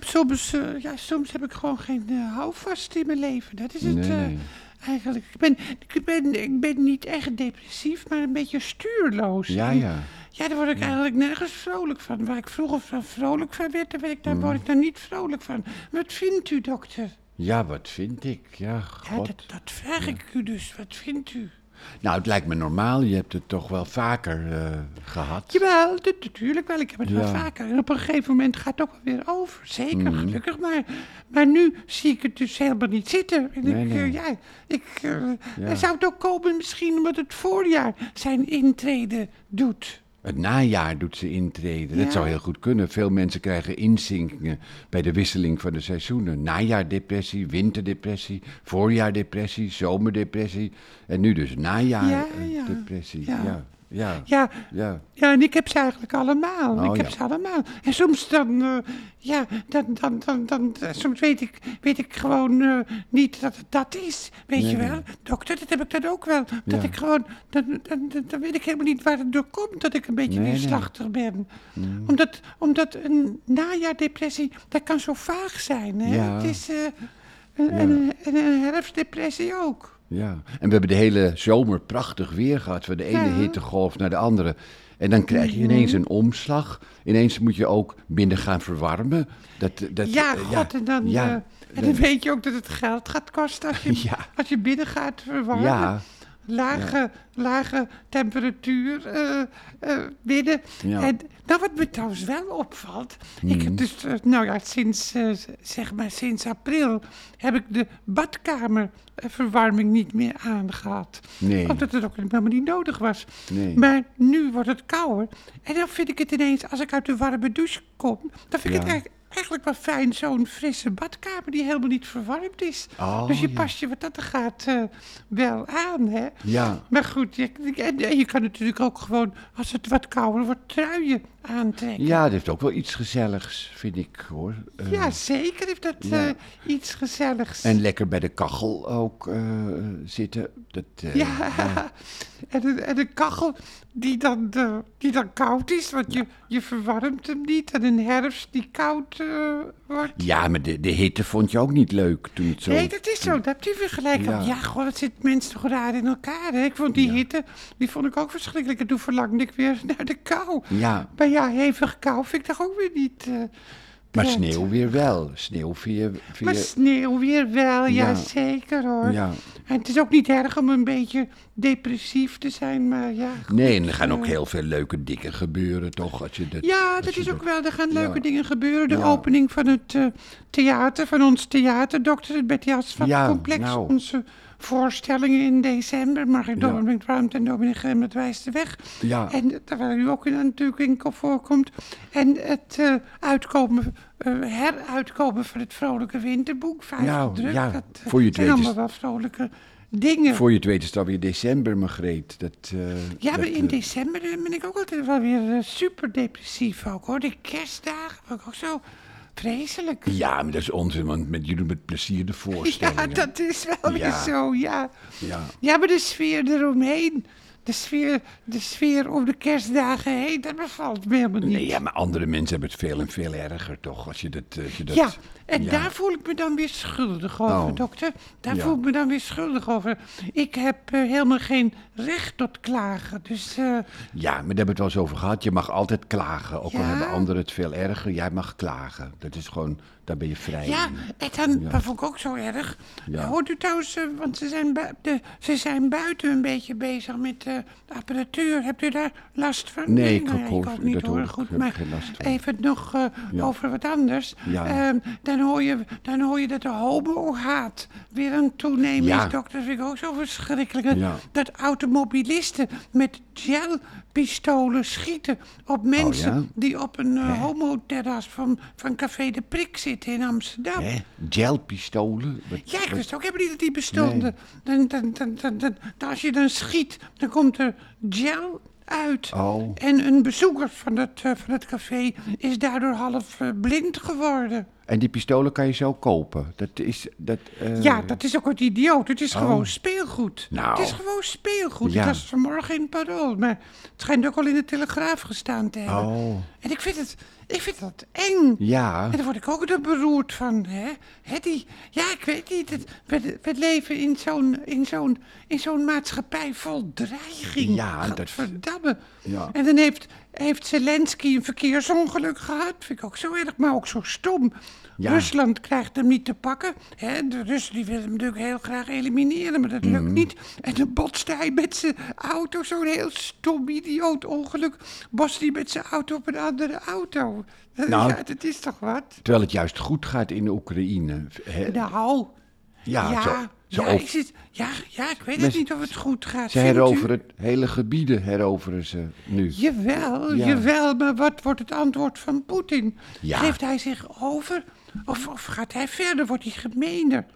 heb soms, eh, ja, soms heb ik gewoon geen eh, houvast in mijn leven. Dat is het Nee, eh, nee. eigenlijk. Ik ben, ik, ben, ik ben niet echt depressief, maar een beetje stuurloos. Ja, En- ja. Ja, daar word ik eigenlijk nergens vrolijk van. Waar ik vroeger van vrolijk van werd, daar, ik, daar Mm. word ik daar niet vrolijk van. Wat vindt u, dokter? Ja, wat vind ik? Ja, Ja, god. dat, dat vraag ik u dus. Wat vindt u? Nou, het lijkt me normaal. Je hebt het toch wel vaker eh, gehad. Jawel, natuurlijk wel. Ik heb het wel Ja. Vaker. En op een gegeven moment gaat het ook wel weer over. Zeker, gelukkig maar. Maar nu zie ik het dus helemaal niet zitten. En Nee, ik, nee. eh, ja, ik, eh, Ja. Zou het ook komen misschien omdat het voorjaar zijn intrede doet? Het najaar doet ze intreden. Ja. Dat zou heel goed kunnen. Veel mensen krijgen inzinkingen bij de wisseling van de seizoenen. Najaardepressie, winterdepressie, voorjaardepressie, zomerdepressie. En nu dus Ja, ja. najaardepressie. Ja. Ja, ja, Ja, ja. Ja, en ik heb ze eigenlijk allemaal. Oh, ik heb ja. ze allemaal. En soms dan, eh, ja, dan, dan, dan, dan, eh, soms weet ik, weet ik gewoon eh, niet dat het dat is. Weet Nee, je nee. wel? Dokter, dat heb ik dan ook wel. Dat Ja. ik gewoon, dan, dan, dan, weet ik helemaal niet waar het door komt dat ik een beetje Nee, Mm. neerslachtig ben. Omdat, omdat een najaardepressie, dat kan zo vaag zijn. Hè? Het is, en, en, een- en een herfstdepressie ook. Ja, en we hebben de hele zomer prachtig weer gehad. Van de ene hittegolf naar de andere. En dan krijg je ineens een omslag. Ineens moet je ook binnen gaan verwarmen. Dat, dat, Ja, eh, god, en dan, ja, eh, en dan weet je ook dat het geld gaat kosten als je, Ja. als je binnen gaat verwarmen. Ja, Lage, lage temperatuur eh, eh, binnen. Ja. En nou, wat me trouwens wel opvalt. Ik heb dus, eh, nou ja, sinds, zeg maar sinds april heb ik de badkamerverwarming niet meer aangehad. Nee. Omdat het ook helemaal niet nodig was. Nee. Maar nu wordt het kouder. En dan vind ik het ineens, als ik uit de warme douche kom, dan vind ik Ja. het eigenlijk, eigenlijk wel fijn, zo'n frisse badkamer die helemaal niet verwarmd is. Oh, dus je ja. past je wat dat er gaat eh, wel aan, hè? Ja. Maar goed, je, en, en je kan natuurlijk ook gewoon, als het wat kouder wordt, truien aantrekken. ja, dat heeft ook wel iets gezelligs, vind ik hoor. Eh, Ja, zeker heeft dat ja. eh, iets gezelligs. En lekker bij de kachel ook zitten. Dat, Ja, en de, en de kachel die dan, eh, die dan koud is, want je, je verwarmt hem niet. En een herfst die koud eh, wordt. Ja, maar de, de hitte vond je ook niet leuk toen het zo... Nee, dat is zo. Dat heb je vergelijk. Ja. Ja, goh, dat zit mensen toch raar in elkaar. Hè? Ik vond die hitte, die vond ik ook verschrikkelijk. En toen verlangde ik weer naar de kou. Ja, Maar ja, hevig kou vind ik toch ook weer niet eh, maar sneeuw weer wel. Sneeuw je... vind Maar sneeuw weer wel, ja, Ja. zeker hoor. Ja. En het is ook niet erg om een beetje depressief te zijn, maar ja. goed, Nee, en er gaan ook heel veel leuke dingen gebeuren, toch? Als je dat, Ja, dat is ook wel. Er gaan leuke Ja. dingen gebeuren. De opening van het eh, theater, van ons theater, dokter, het Betty Asfalt Ja, Complex. nou. Onze voorstellingen in december. Margriet Ja. Dominic Ruimte en Dominic Gremmert wijst de weg. Ja. En daar waar u ook in, natuurlijk in voorkomt. En het eh, uitkomen, eh, heruitkomen van het Vrolijke Winterboek. Vijf Ja, druk. ja, dat eh, voor je het zijn allemaal wel vrolijke dingen. Voor je het weet is het alweer december, Margreet. Dat, Ja, maar in december ben ik ook altijd wel weer super depressief ook hoor. De kerstdagen ook zo vreselijk. Ja, maar dat is onzin, want met jullie met plezier de Ja, voorstellingen. dat is wel weer Ja. zo, ja. Ja. Ja, maar de sfeer eromheen, de sfeer, de sfeer om de kerstdagen heen, dat bevalt me helemaal niet. Nee, ja, maar andere mensen hebben het veel en veel erger, toch? Als je dat... eh, Als je dat Ja, en ja. daar voel ik me dan weer schuldig over, Oh. dokter. Daar Ja. voel ik me dan weer schuldig over. Ik heb eh, helemaal geen recht tot klagen, dus... eh, Ja, maar daar hebben we het wel eens over gehad. Je mag altijd klagen. Ook al hebben anderen het veel erger. Jij mag klagen. Dat is gewoon... Daar ben je vrij Ja, en dan, Ja. dat vond ik ook zo erg. Hoort u trouwens, eh, want ze zijn, de, ze zijn buiten een beetje bezig met de apparatuur. Hebt u daar last van? Nee, ik nou ja, hoor- ook niet dat hoor hoor. ik. Goed, Heb maar ik geen last van. even nog over wat anders. Ja. Ehm, dan, hoor je, dan hoor je dat de homo-haat weer aan toenemen Ja. is, dokter. Dat vind ik ook zo verschrikkelijk. Ja. Dat automobilisten met gelpistolen schieten op mensen Oh, ja? die op een eh, homoterras van, van Café de Prik zitten in Amsterdam. Hè? Gelpistolen? Ja, ik wist ook helemaal niet dat die bestonden. Dan, dan, dan, dan, dan, dan- als je dan schiet, dan komt er gel uit. Oh. En een bezoeker van het, eh, van het café is daardoor half eh, blind geworden. En die pistolen kan je zo kopen. Dat is... Dat, eh, Ja, dat is ook wat idioot. Het is Oh. gewoon speelgoed. Nou. Het is gewoon speelgoed. Ja. Ik las het vanmorgen in het Parool, maar het schijnt ook al in de Telegraaf gestaan te hebben. Oh, En ik vind het, ik vind dat eng. ja. En daar word ik ook er beroerd van, hè? hè die, ja, ik weet niet. Het, we, we leven in zo'n, in, zo'n, in zo'n maatschappij vol dreiging. Ja, dat- Gadverdamme. Ja. En dan heeft, heeft Zelensky een verkeersongeluk gehad. Vind ik ook zo erg, maar ook zo stom. Ja. Rusland krijgt hem niet te pakken. Hè? De Russen die willen hem natuurlijk heel graag elimineren, maar dat Mhm. lukt niet. En dan botst hij met zijn auto, zo'n heel stom idioot ongeluk. Botst hij met zijn auto op een andere auto. Nou, ja, dat is toch wat? Terwijl het juist goed gaat in de Oekraïne. hè? Nou, Ja, ja, zo, ja, is het, ja, ja, ik weet Mes- het niet of het goed gaat. Ze u? heroveren hele gebieden heroveren ze nu. Jawel, Ja. jawel, maar wat wordt het antwoord van Poetin? Ja. Geeft hij zich over? Of, of gaat hij verder? Wordt hij gemener?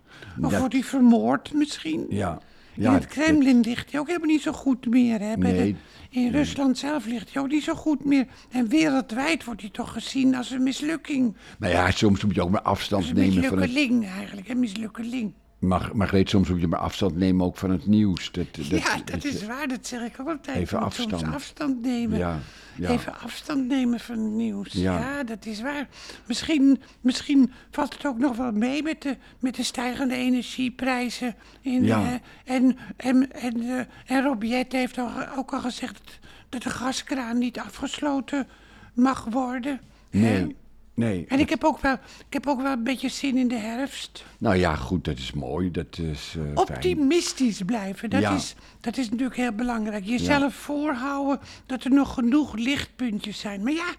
Of Dat- wordt hij vermoord misschien? Ja. in Ja, het Kremlin ligt hij ook helemaal niet zo goed meer. Hè? Bij Nee. de, in Rusland zelf ligt hij ook niet zo goed meer. En wereldwijd wordt hij toch gezien als een mislukking. Nou ja, soms moet je ook maar afstand een nemen van het... mislukkeling eigenlijk, een mislukkeling. Mar Margreet, soms moet je maar afstand nemen ook van het nieuws. Dat, dat, ja, dat is waar, dat zeg ik ook altijd. Even Soms afstand. afstand nemen. Ja, ja. Even afstand nemen van het nieuws. Ja. Ja. dat is waar. Misschien, misschien valt het ook nog wel mee met de, met de stijgende energieprijzen. In, Ja. eh, en, en, en, en Robiette heeft ook al gezegd dat, de gaskraan niet afgesloten mag worden. Nee, nee. En ik heb, ook wel, ik heb ook wel een beetje zin in de herfst. Nou ja, goed, dat is mooi. Dat is eh, fijn. Optimistisch blijven, dat, Ja. is, dat is natuurlijk heel belangrijk. Jezelf voorhouden dat er nog genoeg lichtpuntjes zijn. Maar ja,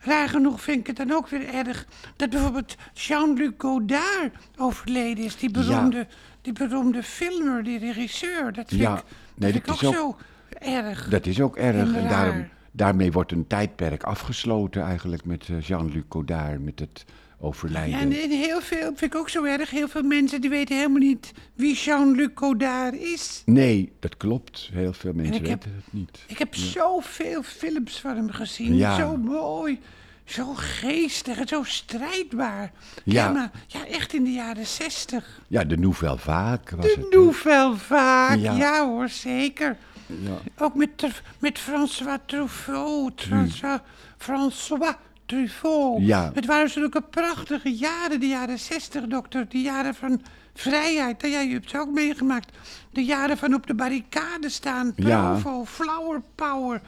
raar genoeg vind ik het dan ook weer erg... dat bijvoorbeeld Jean-Luc Godard overleden is. Die beroemde, die beroemde filmer, die regisseur. Dat vind Ja, ik, nee, dat is ook, zo erg. Dat is ook erg. En daarom, daarmee wordt een tijdperk afgesloten eigenlijk met eh, Jean-Luc Godard, met het overlijden. Ja, en, en heel veel, vind ik ook zo erg, heel veel mensen die weten helemaal niet wie Jean-Luc Godard is. Nee, dat klopt. Heel veel mensen heb- weten het niet. Ik heb zoveel films van hem gezien. Ja. Zo mooi. Zo geestig en zo strijdbaar. Ja. maar, ja, echt in de jaren zestig. Ja, de Nouvelle Vague was De het. hè? Nouvelle Vague. Ja. Ja. hoor, zeker. Ja. Ook met, met François Truffaut. François, François Truffaut. Ja. Het waren zulke prachtige jaren, de jaren zestig, dokter. De jaren van vrijheid. Ja, je hebt ze ook meegemaakt. De jaren van op de barricade staan. Ja. Provo, flower power.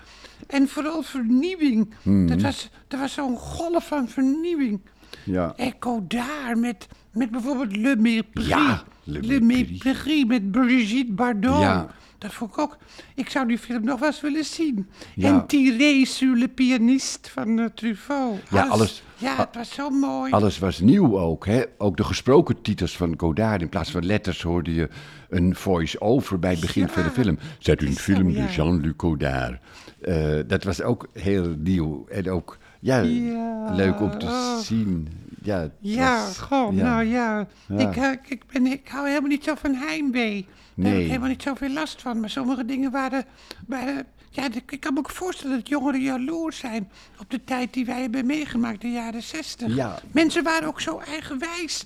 En vooral vernieuwing. Mhm. Dat was, dat was zo'n golf van vernieuwing. Ja. Echo daar met, met bijvoorbeeld Le Mépris. Ja, Le Le Mépris. Mépris met Brigitte Bardot. Ja. Dat vond ik ook. Ik zou die film nog wel eens willen zien. Ja. En Tiré sur le pianiste van eh, Truffaut. Ja, alles- Ja, het was zo mooi. Alles was nieuw ook. Hè? Ook de gesproken titels van Godard. In plaats van letters hoorde je een voice-over bij het begin Ja, van de film. Zet een film de Jean-Luc Godard. Eh, dat was ook heel nieuw. En ook ja, Ja, leuk om te oh. zien. Ja, Ja, was- goh, ja. nou ja. Ja. Ik, eh, ik, ben, ik hou helemaal niet zo van heimwee. Daar heb ik helemaal niet zoveel last van. Maar sommige dingen waren... waren ja, ik kan me ook voorstellen dat jongeren jaloers zijn... op de tijd die wij hebben meegemaakt, de jaren zestig. Ja. Mensen waren ook zo eigenwijs.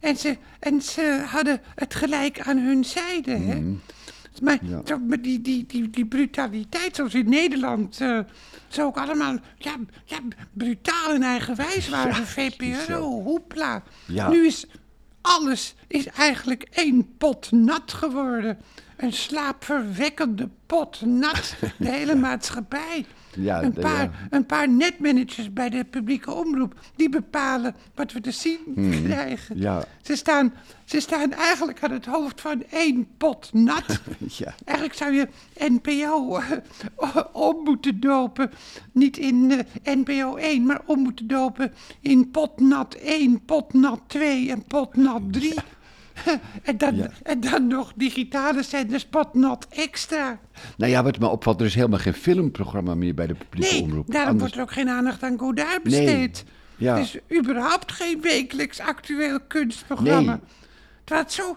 En ze, en ze hadden het gelijk aan hun zijde, hè. Maar. Ja. zo met die, die, die, die brutaliteit, zoals in Nederland... eh zo ook allemaal ja, ja, brutaal en eigenwijs waren. de VPRO, hoepla. Ja. Nu is alles is eigenlijk één pot nat geworden. Een slaapverwekkende pot nat. De hele maatschappij. Ja, een, paar, ja. een paar netmanagers bij de publieke omroep... die bepalen wat we te zien krijgen. Hmm. Ja. Ze, staan, ze staan eigenlijk aan het hoofd van één pot nat. Ja. Eigenlijk zou je NPO eh, om moeten dopen. Niet in eh, NPO 1, maar om moeten dopen in potnat 1, potnat 2 en potnat 3. En, dan, Ja. en dan nog digitale zenders, potnat extra. Nou ja, wat me opvalt, er is helemaal geen filmprogramma meer bij de publieke Nee, omroep. daarom Anders- wordt er ook geen aandacht aan Godard besteed. Ja. Het is überhaupt geen wekelijks actueel kunstprogramma. Nee. Het zo,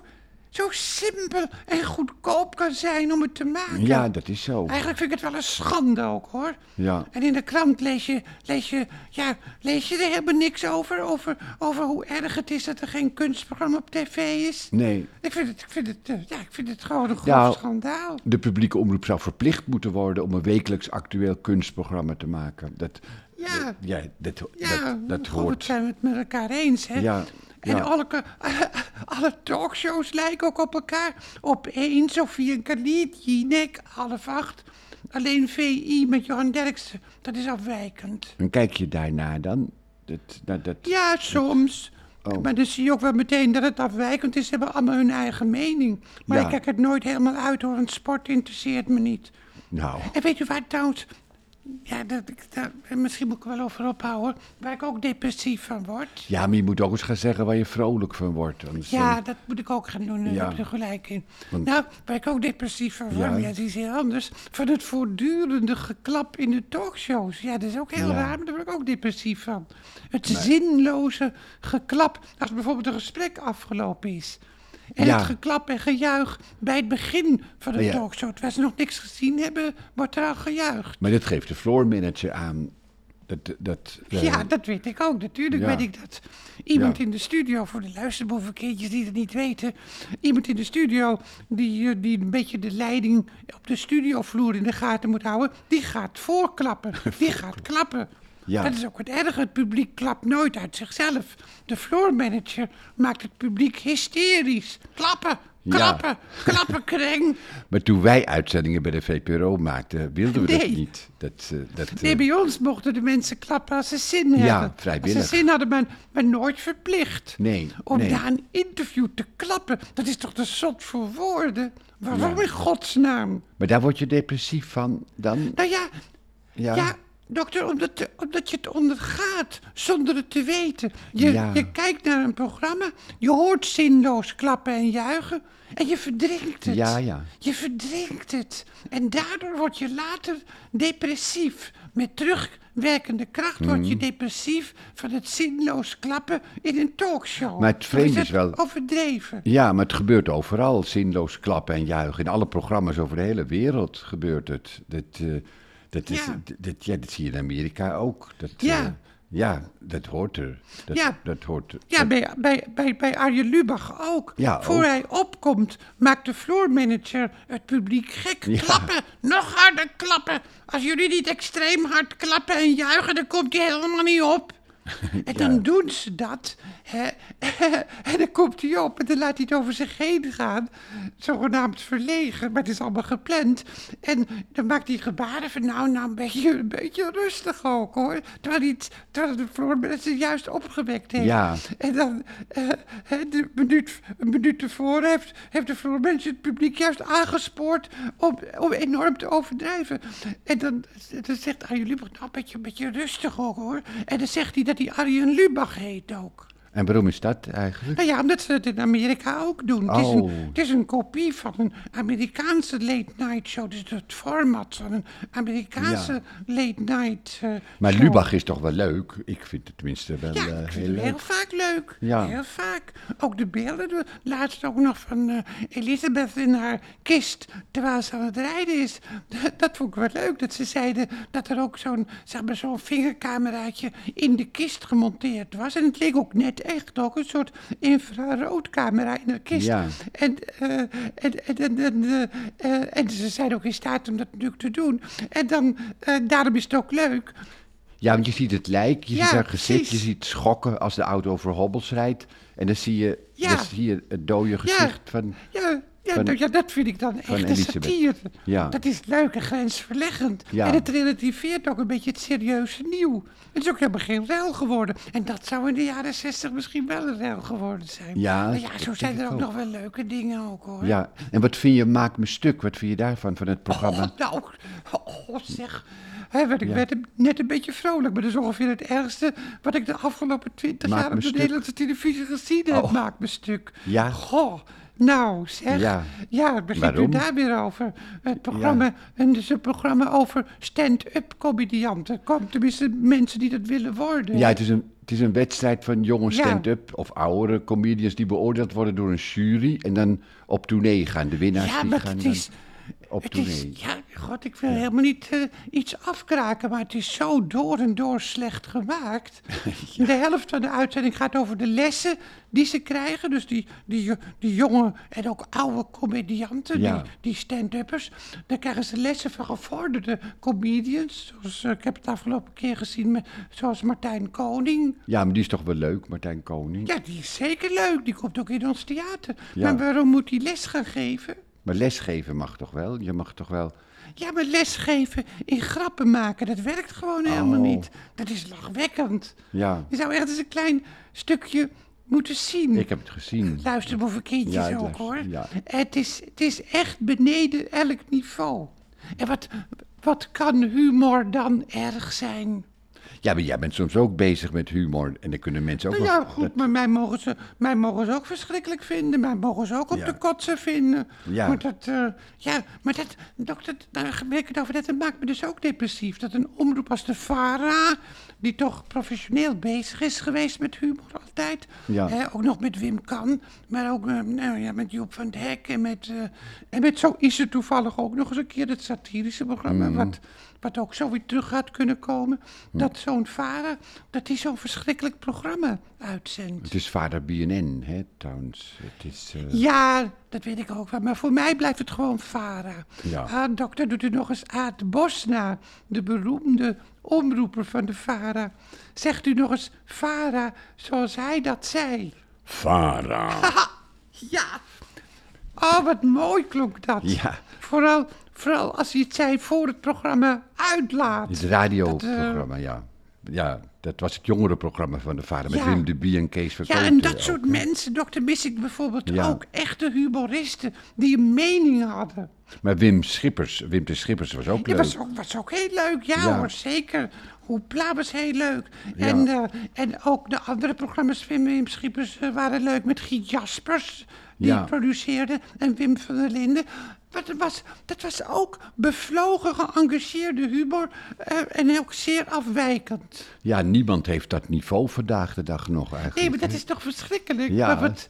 zo simpel en goedkoop kan zijn om het te maken. Ja, dat is zo. Eigenlijk vind ik het wel een schande ook, hoor. Ja. En in de krant lees je, lees je, ja, lees je er helemaal niks over, over, over hoe erg het is dat er geen kunstprogramma op tv is. Nee, Ik vind het, ik vind het, eh, ja, ik vind het gewoon een groot schandaal. de publieke omroep zou verplicht moeten worden om een wekelijks actueel kunstprogramma te maken. Dat, Ja. dat- ja, dat, Ja, dat, dat goed, hoort. zijn we het met elkaar eens, hè? Ja, En ja. alle, alle talkshows lijken ook op elkaar. Op één, Sofie en Khalid, Jinek, half acht. Alleen VI met Johan Derksen, dat is afwijkend. En kijk je daarna dan? Dat, dat, dat, Ja, soms. Oh. Maar dan zie je ook wel meteen dat het afwijkend is. Ze hebben allemaal hun eigen mening. Maar Ja. ik kijk het nooit helemaal uit hoor, want sport interesseert me niet. Nou, En weet u waar trouwens... Ja, dat, misschien moet ik er wel over ophouden. Waar ik ook depressief van word. ja, maar je moet ook eens gaan zeggen waar je vrolijk van wordt. Anders Ja, dan- dat moet ik ook gaan doen. Daar Ja. heb je gelijk in. Want- Nou, waar ik ook depressief van word, Ja. dat is heel anders. Van het voortdurende geklap in de talkshows. Ja, dat is ook heel Ja. raar, maar daar word ik ook depressief van. Het zinloze geklap, als bijvoorbeeld een gesprek afgelopen is. En Ja. het geklap en gejuich bij het begin van de Ja. talkshow. Terwijl ze nog niks gezien hebben, wordt er al gejuicht. Maar dat geeft de floormanager aan. Dat, dat, eh, Ja, dat weet ik ook. Natuurlijk ja. weet ik dat. Iemand in de studio, voor de luisterboevenkeertjes die het niet weten. Iemand in de studio die, eh, die een beetje de leiding op de studiovloer in de gaten moet houden. Die gaat voorklappen. Die gaat klappen. Ja. Dat is ook het erge. Het publiek klapt nooit uit zichzelf. De floormanager maakt het publiek hysterisch. Klappen, Ja. klappen, klappen, kreng. Maar toen wij uitzendingen bij de VPRO maakten, wilden we dat niet. Dat, eh, dat, eh, Nee, bij ons mochten de mensen klappen als ze zin Ja, hadden. vrijwillig. Als ze zin hadden, maar, maar nooit verplicht. Nee, Om nee. na een interview te klappen, dat is toch te zot voor woorden? Waarom Ja. in godsnaam? Maar daar word je depressief van dan? Nou ja, Ja. ja, dokter, omdat, omdat je het ondergaat zonder het te weten. Je, Ja. je kijkt naar een programma, je hoort zinloos klappen en juichen en je verdrinkt het. Ja, ja. Je verdrinkt het. En daardoor word je later depressief. Met terugwerkende kracht word Mhm. je depressief van het zinloos klappen in een talkshow. Maar het vreemde het is wel- Overdreven. Ja, maar het gebeurt overal. Zinloos klappen en juichen. In alle programma's over de hele wereld gebeurt het. Dat, eh, dat, is, Ja. dat, ja, dat zie je in Amerika ook. Dat, Ja. eh, ja, dat hoort er. Dat, Ja. dat hoort Ja, bij, bij, bij, bij Arjen Lubach ook. Ja, Voor ook. hij opkomt, maakt de floormanager het publiek gek. Ja. Klappen, nog harder klappen. Als jullie niet extreem hard klappen en juichen, dan komt hij helemaal niet op. En dan doen ze dat. Hè, en dan komt hij op en dan laat hij het over zich heen gaan. Zogenaamd verlegen, maar het is allemaal gepland. En dan maakt hij gebaren van nou, nou een beetje, een beetje rustig ook hoor. Terwijl, hij terwijl de floormanager juist opgewekt heeft. Ja. En dan, eh, hè, de minuut, een minuut ervoor heeft, heeft de floormanager het publiek juist aangespoord om, om enorm te overdrijven. En dan, dan zegt Arjen Lubach, nou, een beetje, een beetje rustig ook hoor. En dan zegt hij dat hij Arjen Lubach heet ook. En waarom is dat eigenlijk? Nou ja, omdat ze het in Amerika ook doen. Het, is Oh. een, het is een kopie van een Amerikaanse late night show. Dus het format van een Amerikaanse late night eh, Maar show. Lubach is toch wel leuk? Ik vind het tenminste wel Ja, ik vind heel leuk. heel vaak leuk. Ja. Heel vaak. Ook de beelden. de- Laatst ook nog van eh, Elisabeth in haar kist terwijl ze aan het rijden is. Dat vond ik wel leuk. Dat ze zeiden dat er ook zo'n zeg maar, zo'n vingercameraatje in de kist gemonteerd was. En het leek ook net echt ook een soort infraroodcamera in de kist. Ja. En, eh, en, en, en, en, eh, eh, en ze zijn ook in staat om dat natuurlijk te doen. En dan, daarom is het ook leuk. Ja, want je ziet het lijk, je Ja, ziet haar gezicht, je ziet schokken als de auto over hobbels rijdt. En dan zie je, Ja. dan zie je het dode gezicht van... Ja, ja, Van- nou ja, dat vind ik dan echt een satire. Ja. Dat is leuk en grensverleggend. Ja. En het relativeert ook een beetje het serieuze nieuw. Het is ook helemaal geen rel geworden. En dat zou in de jaren zestig misschien wel een rel geworden zijn. Ja, Maar ja, zo zijn er ook ook. nog wel leuke dingen ook hoor. Ja, en wat vind je, maak me stuk, wat vind je daarvan, van het programma? Oh, nou, oh, zeg. Hè, werd ik Ja. werd net een beetje vrolijk, maar dat is ongeveer het ergste wat ik de afgelopen twintig jaar op de stuk. Nederlandse televisie gezien heb. Oh. Maak me stuk. Ja. Goh, Nou, zeg. Ja. Ja, begint u daar weer over? Het programma, en dus een programma over stand-up comedianten. Kom, tenminste, mensen die dat willen worden. Ja, het is een, het is een wedstrijd van jonge Ja. stand-up of oudere comedians die beoordeeld worden door een jury en dan op tournee gaan. De winnaars Ja, die maar gaan het dan is, op het is... Ja, god, ik wil helemaal niet eh, iets afkraken, maar het is zo door en door slecht gemaakt. De helft van de uitzending gaat over de lessen die ze krijgen. Dus die, die, die jonge en ook oude comedianten, Ja. die, die stand-uppers. Dan krijgen ze lessen van gevorderde comedians. Zoals, eh, ik heb het afgelopen keer gezien, met, zoals Martijn Koning. Ja, maar die is toch wel leuk, Martijn Koning. Ja, die is zeker leuk. Die komt ook in ons theater. Maar waarom moet hij les gaan geven? Maar lesgeven mag toch wel? Je mag toch wel... Ja, maar lesgeven in grappen maken, dat werkt gewoon helemaal Oh. niet. Dat is lachwekkend. Ja, Je zou echt eens een klein stukje moeten zien. ik heb het gezien. Luister voor kindjes Ja, ook hoor. ja. Het, is, het is echt beneden elk niveau. En wat, wat kan humor dan erg zijn? Ja, maar jij bent soms ook bezig met humor en dan kunnen mensen ook Nou wel... ja, goed, maar mij mogen, ze, mij mogen ze ook verschrikkelijk vinden. Mij mogen ze ook op Ja. de kotsen vinden. Ja. Maar dat, eh, ja, maar dat, dokter, daar ben ik het over dat maakt me dus ook depressief. Dat een omroep als de VARA, die toch professioneel bezig is geweest met humor altijd. Ja. Hè, ook nog met Wim Kan, maar ook eh, nou, ja, met Joep van het Hek. En met, eh, en met zo is er toevallig ook nog eens een keer het satirische programma. Mhm. Wat, wat ook zo weer terug gaat kunnen komen. Hm. Dat zo'n VARA, dat die zo'n verschrikkelijk programma uitzendt. Het is vader BNN, hè, trouwens. Het is... eh, Ja, dat weet ik ook wel. Maar voor mij blijft het gewoon VARA. Ja. Ah, dokter, doet u nog eens Aad Bos na. De beroemde omroeper van de VARA. Zegt u nog eens VARA zoals hij dat zei. Vara. Ja. Oh, wat mooi klonk dat. Ja. Vooral, vooral als hij het zei voor het programma uitlaat. Het radioprogramma, ja. Ja, dat was het jongerenprogramma van de vader met Ja. Wim de Bie en Kees van Ja, en dat ook, soort mensen, dokter, mis ik bijvoorbeeld Ja. ook. Echte humoristen die een mening hadden. Maar Wim Schippers, Wim de Schippers was ook Ja, leuk. was ook, was ook heel leuk, ja, Ja. hoor, zeker. Hoepla was heel leuk. Ja. En, eh, en ook de andere programma's van Wim Schippers eh, waren leuk met Giet Jaspers, die Ja. produceerde, en Wim van der Linden. Dat was, dat was ook bevlogen, geëngageerde humor eh, en ook zeer afwijkend. Ja, niemand heeft dat niveau vandaag de dag nog eigenlijk. Nee, maar dat is toch verschrikkelijk? Ja. Maar wat,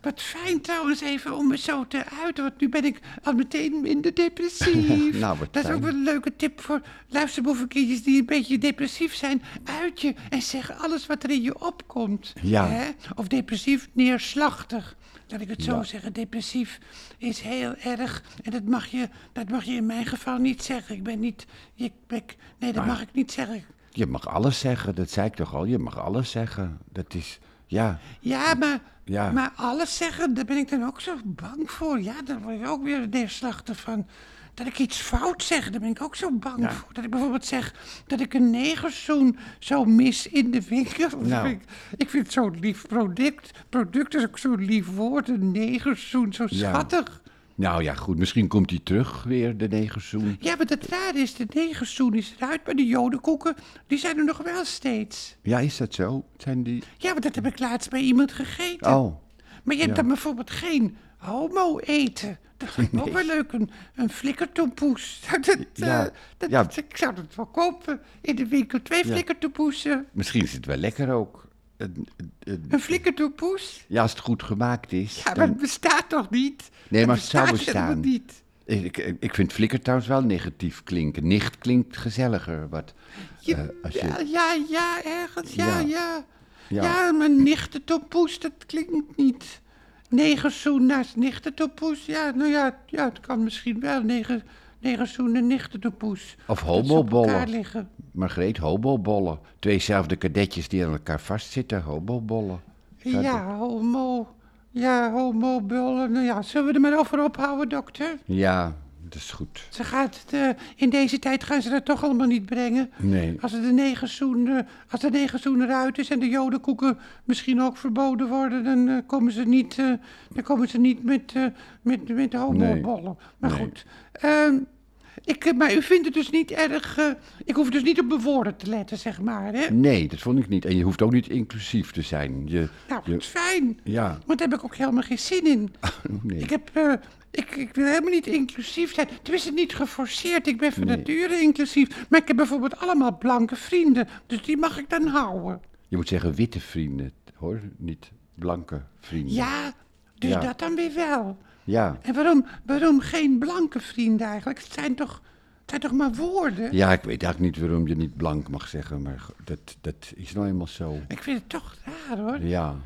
wat fijn trouwens even om me zo te uiten, want nu ben ik al meteen minder depressief. Nou, wat dat is ook wel een leuke tip voor luisterboevenkindjes die een beetje depressief zijn. Uit je en zeg alles wat er in je opkomt. Ja. Hè? Of depressief, neerslachtig. Laat ik het zo Ja. zeggen. Depressief is heel erg. En dat mag je, dat mag je in mijn geval niet zeggen. Ik ben niet... Ik ben, nee, dat mag ik niet zeggen. Je mag alles zeggen, dat zei ik toch al. Je mag alles zeggen. Dat is, ja, Ja, maar, Ja. maar alles zeggen, daar ben ik dan ook zo bang voor. Ja, daar word je ook weer neerslachtig van. Dat ik iets fout zeg, daar ben ik ook zo bang voor. Dat ik bijvoorbeeld zeg dat ik een negerzoen zo mis in de winkel. Nou. ik, ik vind het zo'n lief product. Product is ook zo'n lief woord, een negerzoen, zo Ja. schattig. Nou ja, goed. Misschien komt hij terug weer, de negerzoen. Ja, maar het rare is, de negerzoen is eruit, maar de jodenkoeken, die zijn er nog wel steeds. Ja, is dat zo? Zijn die... Ja, maar dat heb ik laatst bij iemand gegeten. Oh, Maar je hebt Ja. dan bijvoorbeeld geen homo eten. Dat lijkt me ook wel leuk, een, een flikkertompoes. Dat, dat, Ja, eh, dat- ja. Ik zou dat wel kopen in de winkel. Twee flikkertompoesen. misschien is het wel lekker ook. Een- een- Een? Ja, als het goed gemaakt is. Ja, maar dan- het bestaat toch niet? Nee, maar het zou bestaan. niet. Ik, ik, vind flikker trouwens wel negatief klinken. Nicht klinkt gezelliger. Wat, Je- eh, als je, ja, ja, ja, ergens, ja, Ja. ja. Ja, Ja. maar dat klinkt niet. Negerzoen naast nichtentompoes, ja, nou ja, ja, het kan misschien wel. Neger, negerzoen en nichtentompoes. Of homobollen. liggen. Margreet, hobobollen. Tweezelfde kadetjes die aan elkaar vastzitten, hobobollen. Ja, homo. Ja, homobullen. Nou ja, zullen we er maar over ophouden, dokter? Ja, dat is goed. Ze gaat het, eh, in deze tijd gaan ze dat toch allemaal niet brengen. Nee. Als, de negerzoen, eh, als de negerzoen eruit is en de jodenkoeken misschien ook verboden worden, dan, eh, komen, ze niet, dan komen ze niet met, eh met, met homobollen. Maar Nee. goed. Ehm, ik, maar u vindt het dus niet erg... ik hoef dus niet op mijn woorden te letten, zeg maar, hè? Nee, dat vond ik niet. En je hoeft ook niet inclusief te zijn. Je, Nou, je, fijn. ja, Want daar heb ik ook helemaal geen zin in. oh, nee. Ik, heb, ik, ik wil helemaal niet inclusief zijn. Tenminste, niet geforceerd. Ik ben van Nee. nature inclusief. Maar ik heb bijvoorbeeld allemaal blanke vrienden. Dus die mag ik dan houden. Je moet zeggen witte vrienden, hoor. Niet blanke vrienden. Ja, dus Ja. dat dan weer wel. Ja. En waarom, waarom geen blanke vrienden eigenlijk? Het zijn toch, het zijn toch maar woorden? Ja, ik weet eigenlijk niet waarom je niet blank mag zeggen, maar dat, dat is nou eenmaal zo. Ik vind het toch raar hoor. Ja.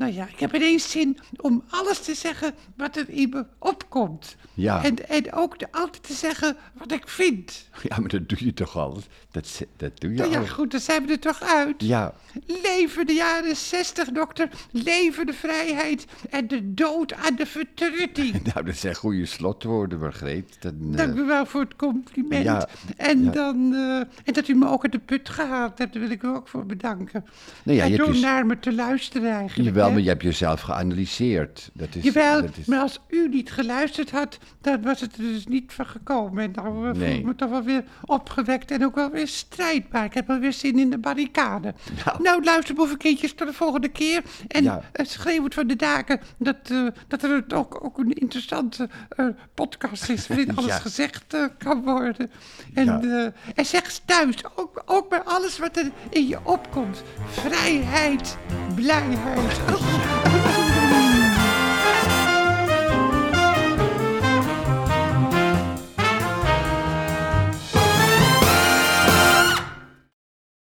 Nou ja, ik heb ineens zin om alles te zeggen wat er in me opkomt. Ja. En, en ook de, altijd te zeggen wat ik vind. ja, maar dat doe je toch al? Dat, dat doe je Nou ja, al. goed, dan zijn we er toch uit. Ja, Leven de jaren 60, dokter. Leven de vrijheid en de dood aan de vertrutting. nou, dat zijn goede slotwoorden, Margreet. Dan, eh, Dank u wel voor het compliment. Ja, en, ja. dan, eh, en dat u me ook uit de put gehaald hebt, daar wil ik u ook voor bedanken. Nou ja, je hebt door dus- naar me te luisteren eigenlijk. Jawel, maar je hebt jezelf geanalyseerd. Dat is, Jawel, dat is, maar als u niet geluisterd had, dan was het er dus niet van gekomen. En nou eh, voel Nee. ik me toch wel weer opgewekt en ook wel weer strijdbaar. Ik heb wel weer zin in de barricade. Nou. Nou, luisterboevenkindjes, tot de volgende keer. En Ja. eh, schreeuwend van de daken dat, eh, dat er het ook, ook een interessante eh, podcast is... waarin alles Ja. gezegd kan worden. En, Ja. en zeg thuis, ook, ook bij alles wat er in je opkomt. Vrijheid, blijheid. 耶。